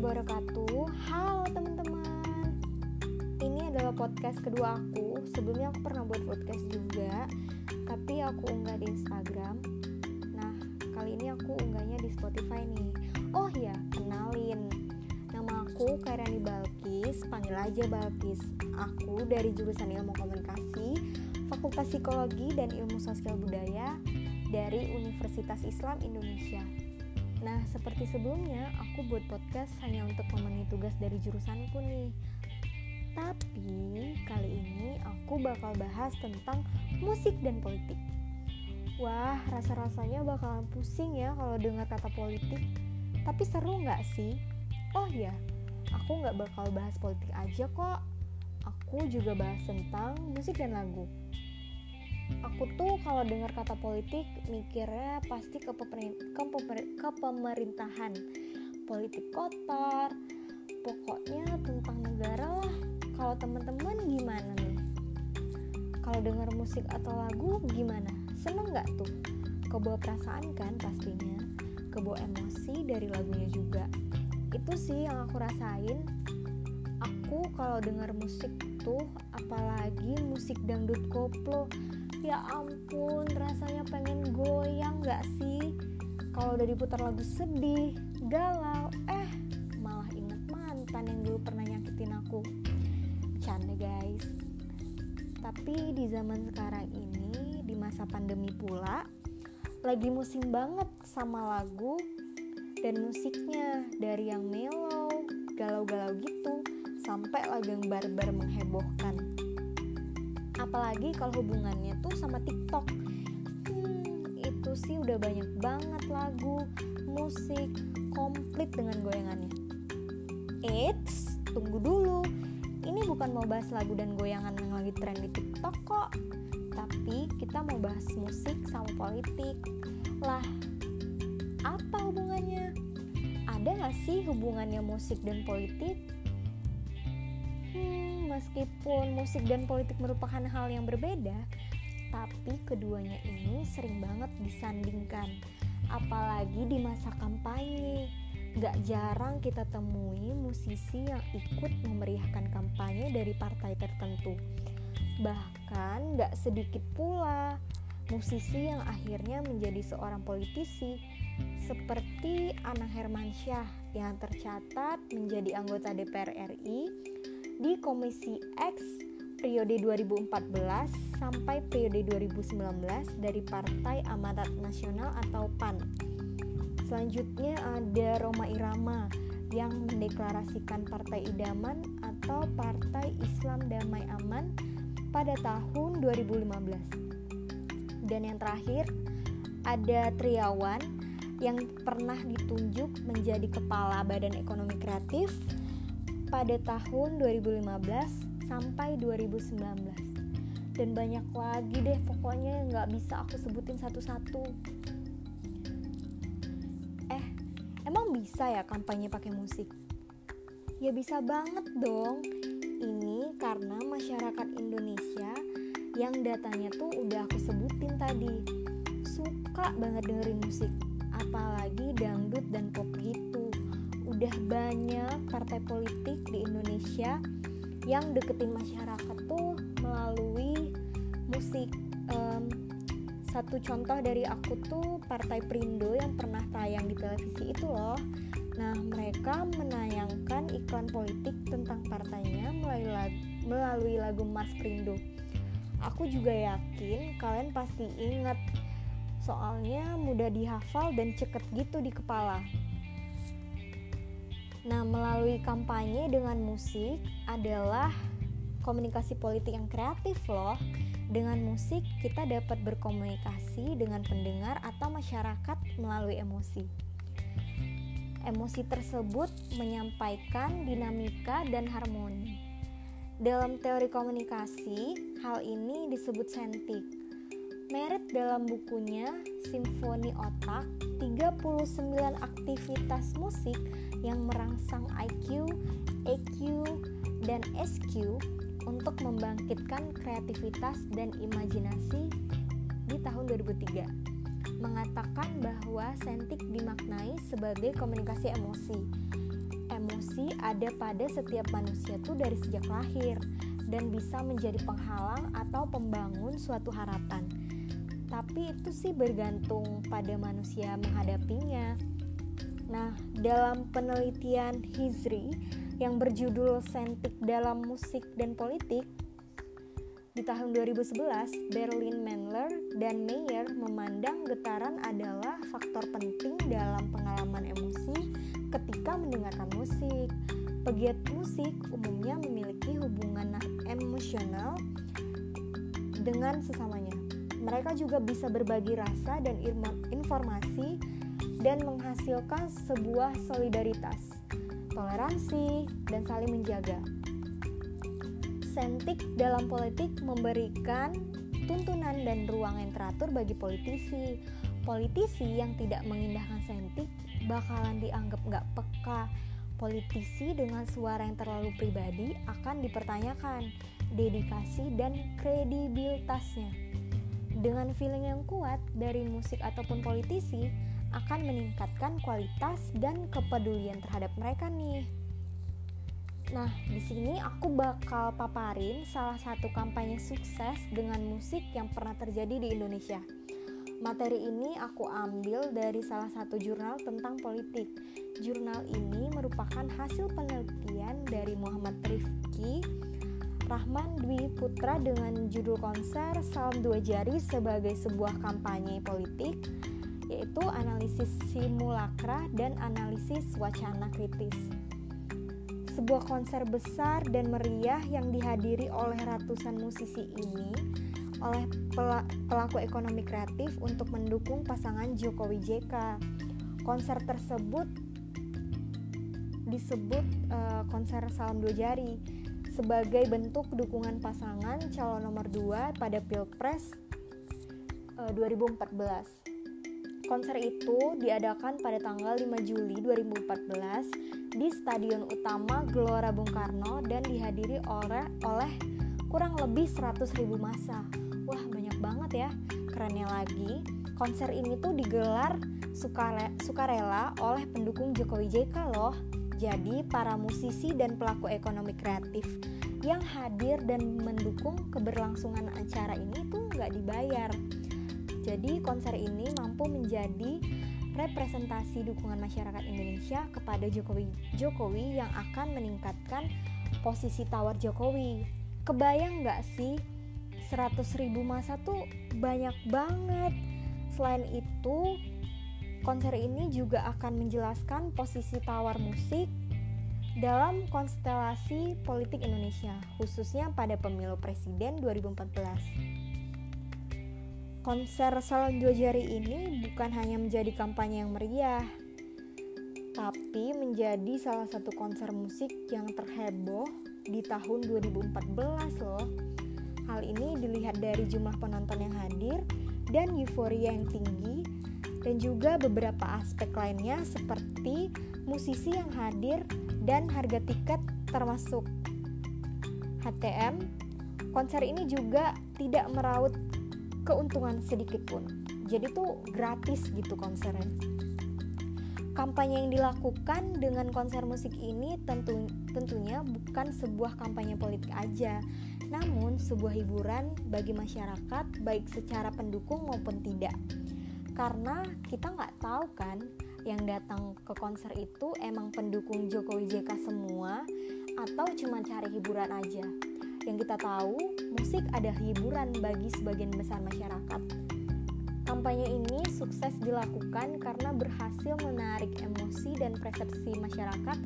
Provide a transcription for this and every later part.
wabarakatuh. Halo teman-teman. Ini adalah podcast kedua aku. Sebelumnya aku pernah buat podcast juga Tapi aku unggah di Instagram. Nah kali ini aku unggahnya di Spotify nih. Oh ya kenalin. Nama aku Kairani Balkis Panggil aja Balkis. Aku dari jurusan ilmu komunikasi Fakultas Psikologi dan Ilmu Sosial Budaya Dari Universitas Islam Indonesia Nah, seperti sebelumnya, aku buat podcast hanya untuk memenuhi tugas dari jurusanku nih. Tapi kali ini aku bakal bahas tentang musik dan politik. Wah, rasa-rasanya bakalan pusing ya kalau dengar kata politik. Tapi seru nggak sih? Oh ya, aku nggak bakal bahas politik aja kok. Aku juga bahas tentang musik dan lagu aku tuh kalau dengar kata politik mikirnya pasti ke, ke, ke pemerintahan. Politik kotor pokoknya tentang negara lah. Kalau teman-teman gimana nih? Kalau dengar musik atau lagu gimana? Seneng nggak tuh? Kebawa perasaan kan pastinya. Kebawa emosi dari lagunya juga. Itu sih yang aku rasain. Aku kalau dengar musik tuh apalagi musik dangdut koplo ya ampun rasanya pengen goyang gak sih? Kalau udah diputar lagu sedih galau eh malah inget mantan yang dulu pernah nyakitin aku. Canda guys. Tapi di zaman sekarang ini di masa pandemi pula lagi musim banget sama lagu dan musiknya. Dari yang mellow galau-galau gitu sampai lagu yang barbar menghebohkan apalagi kalau hubungannya tuh sama TikTok. Hmm, itu sih udah banyak banget lagu musik komplit dengan goyangannya. Eits, tunggu dulu. Ini bukan mau bahas lagu dan goyangan yang lagi tren di TikTok kok. Tapi kita mau bahas musik sama politik. Lah apa hubungannya? Ada gak sih hubungannya musik dan politik meskipun musik dan politik merupakan hal yang berbeda, tapi keduanya ini sering banget disandingkan. Apalagi di masa kampanye, gak jarang kita temui musisi yang ikut memeriahkan kampanye dari partai tertentu. Bahkan gak sedikit pula musisi yang akhirnya menjadi seorang politisi seperti Anang Hermansyah yang tercatat menjadi anggota DPR RI di Komisi X periode 2014 sampai periode 2019 dari Partai Amanat Nasional atau PAN. Selanjutnya ada Roma Irama yang mendeklarasikan Partai Idaman atau Partai Islam Damai Aman pada tahun 2015. Dan yang terakhir ada Triawan yang pernah ditunjuk menjadi kepala Badan Ekonomi Kreatif pada tahun 2015 sampai 2019 dan banyak lagi deh pokoknya yang nggak bisa aku sebutin satu-satu. Eh emang bisa ya kampanye pakai musik? Ya bisa banget dong. Ini karena masyarakat Indonesia yang datanya tuh udah aku sebutin tadi. Suka banget dengerin musik apalagi dangdut dan pop gitu udah banyak partai politik di Indonesia yang deketin masyarakat tuh melalui musik um, satu contoh dari aku tuh partai Prindo yang pernah tayang di televisi itu loh. Nah mereka menayangkan iklan politik tentang partainya melalui lagu, melalui lagu Mars Prindo aku juga yakin kalian pasti inget soalnya mudah dihafal dan ceket gitu di kepala Nah, melalui kampanye dengan musik adalah komunikasi politik yang kreatif loh. Dengan musik kita dapat berkomunikasi dengan pendengar atau masyarakat melalui emosi. Emosi tersebut menyampaikan dinamika dan harmoni. Dalam teori komunikasi, hal ini disebut sentik. Merit dalam bukunya Simfoni Otak 39 aktivitas musik yang merangsang IQ, EQ, dan SQ untuk membangkitkan kreativitas dan imajinasi di tahun 2003 mengatakan bahwa sentik dimaknai sebagai komunikasi emosi. emosi ada pada setiap manusia tuh dari sejak lahir dan bisa menjadi penghalang atau pembangun suatu harapan. Tapi itu sih bergantung pada manusia menghadapinya. Nah, dalam penelitian Hizri yang berjudul Sentik dalam Musik dan Politik, di tahun 2011, Berlin Mandler dan Meyer memandang getaran adalah faktor penting dalam pengalaman emosi ketika mendengarkan musik. Pegiat musik umumnya memiliki hubungan emosional dengan sesamanya. Mereka juga bisa berbagi rasa dan informasi dan menghasilkan sebuah solidaritas, toleransi, dan saling menjaga. Sentik dalam politik memberikan tuntunan dan ruang yang teratur bagi politisi. Politisi yang tidak mengindahkan sentik bakalan dianggap nggak peka. Politisi dengan suara yang terlalu pribadi akan dipertanyakan dedikasi dan kredibilitasnya. Dengan feeling yang kuat dari musik ataupun politisi akan meningkatkan kualitas dan kepedulian terhadap mereka nih. Nah, di sini aku bakal paparin salah satu kampanye sukses dengan musik yang pernah terjadi di Indonesia. Materi ini aku ambil dari salah satu jurnal tentang politik. Jurnal ini merupakan hasil penelitian dari Muhammad Rifki Rahman Dwi Putra dengan judul konser Salam Dua Jari sebagai sebuah kampanye politik yaitu analisis simulakra dan analisis wacana kritis sebuah konser besar dan meriah yang dihadiri oleh ratusan musisi ini oleh pelaku ekonomi kreatif untuk mendukung pasangan Jokowi JK. Konser tersebut disebut uh, konser Salam Dua Jari sebagai bentuk dukungan pasangan calon nomor 2 pada Pilpres uh, 2014. Konser itu diadakan pada tanggal 5 Juli 2014 di Stadion Utama Gelora Bung Karno dan dihadiri oleh oleh kurang lebih 100.000 masa. Wah, banyak banget ya. Kerennya lagi, konser ini tuh digelar sukare, sukarela oleh pendukung Jokowi JK loh. Jadi, para musisi dan pelaku ekonomi kreatif yang hadir dan mendukung keberlangsungan acara ini tuh nggak dibayar jadi konser ini mampu menjadi representasi dukungan masyarakat Indonesia kepada Jokowi Jokowi yang akan meningkatkan posisi tawar Jokowi. Kebayang nggak sih 100 ribu masa tuh banyak banget. Selain itu, konser ini juga akan menjelaskan posisi tawar musik dalam konstelasi politik Indonesia, khususnya pada pemilu presiden 2014. Konser Salam Dua Jari ini bukan hanya menjadi kampanye yang meriah, tapi menjadi salah satu konser musik yang terheboh di tahun 2014 loh. Hal ini dilihat dari jumlah penonton yang hadir dan euforia yang tinggi dan juga beberapa aspek lainnya seperti musisi yang hadir dan harga tiket termasuk HTM. Konser ini juga tidak meraut keuntungan sedikit pun. Jadi tuh gratis gitu konsernya. Kampanye yang dilakukan dengan konser musik ini tentu tentunya bukan sebuah kampanye politik aja. Namun sebuah hiburan bagi masyarakat baik secara pendukung maupun tidak karena kita nggak tahu kan yang datang ke konser itu emang pendukung Jokowi JK semua atau cuma cari hiburan aja yang kita tahu, musik adalah hiburan bagi sebagian besar masyarakat. Kampanye ini sukses dilakukan karena berhasil menarik emosi dan persepsi masyarakat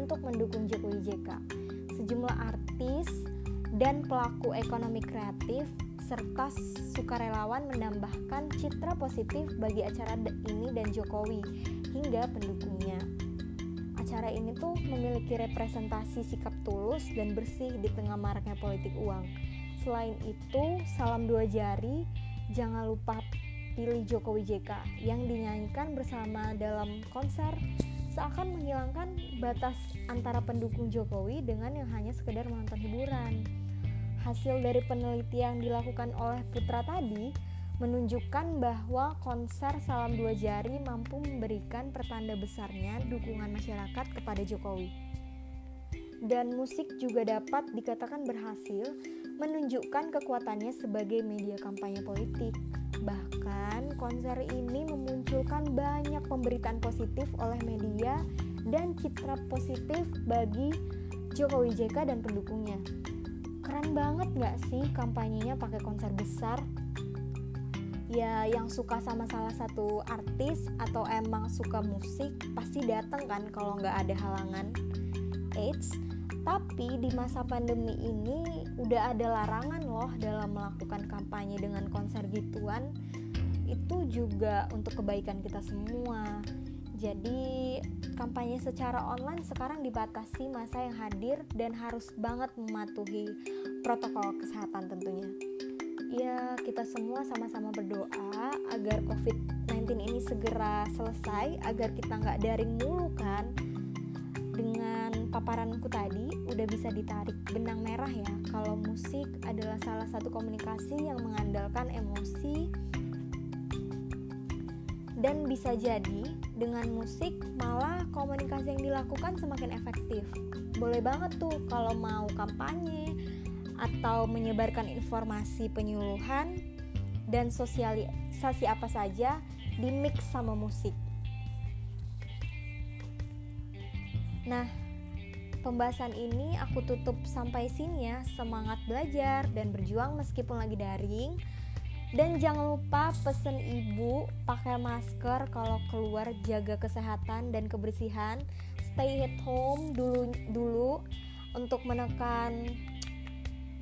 untuk mendukung Jokowi JK. Sejumlah artis dan pelaku ekonomi kreatif serta sukarelawan menambahkan citra positif bagi acara ini dan Jokowi hingga pendukungnya acara ini tuh memiliki representasi sikap tulus dan bersih di tengah maraknya politik uang. Selain itu, salam dua jari, jangan lupa pilih Jokowi JK yang dinyanyikan bersama dalam konser seakan menghilangkan batas antara pendukung Jokowi dengan yang hanya sekedar menonton hiburan. Hasil dari penelitian yang dilakukan oleh Putra tadi menunjukkan bahwa konser Salam Dua Jari mampu memberikan pertanda besarnya dukungan masyarakat kepada Jokowi. Dan musik juga dapat dikatakan berhasil menunjukkan kekuatannya sebagai media kampanye politik. Bahkan konser ini memunculkan banyak pemberitaan positif oleh media dan citra positif bagi Jokowi JK dan pendukungnya. Keren banget gak sih kampanyenya pakai konser besar? ya yang suka sama salah satu artis atau emang suka musik pasti datang kan kalau nggak ada halangan. Eits, tapi di masa pandemi ini udah ada larangan loh dalam melakukan kampanye dengan konser gituan. Itu juga untuk kebaikan kita semua jadi kampanye secara online sekarang dibatasi masa yang hadir dan harus banget mematuhi protokol kesehatan tentunya. Ya kita semua sama-sama berdoa agar COVID-19 ini segera selesai agar kita nggak daring mulu kan. Dengan paparanku tadi udah bisa ditarik benang merah ya kalau musik adalah salah satu komunikasi yang mengandalkan dan bisa jadi dengan musik malah komunikasi yang dilakukan semakin efektif boleh banget tuh kalau mau kampanye atau menyebarkan informasi penyuluhan dan sosialisasi apa saja di mix sama musik. Nah, pembahasan ini aku tutup sampai sini ya. Semangat belajar dan berjuang meskipun lagi daring. Dan jangan lupa pesen ibu pakai masker kalau keluar jaga kesehatan dan kebersihan. Stay at home dulu dulu untuk menekan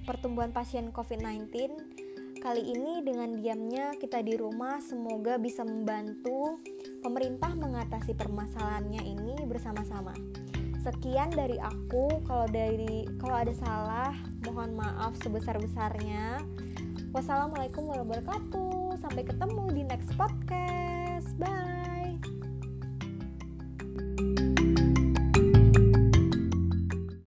pertumbuhan pasien COVID-19. Kali ini dengan diamnya kita di rumah semoga bisa membantu pemerintah mengatasi permasalahannya ini bersama-sama. Sekian dari aku. Kalau dari kalau ada salah, mohon maaf sebesar-besarnya. Wassalamualaikum warahmatullahi wabarakatuh. Sampai ketemu di next podcast. Bye.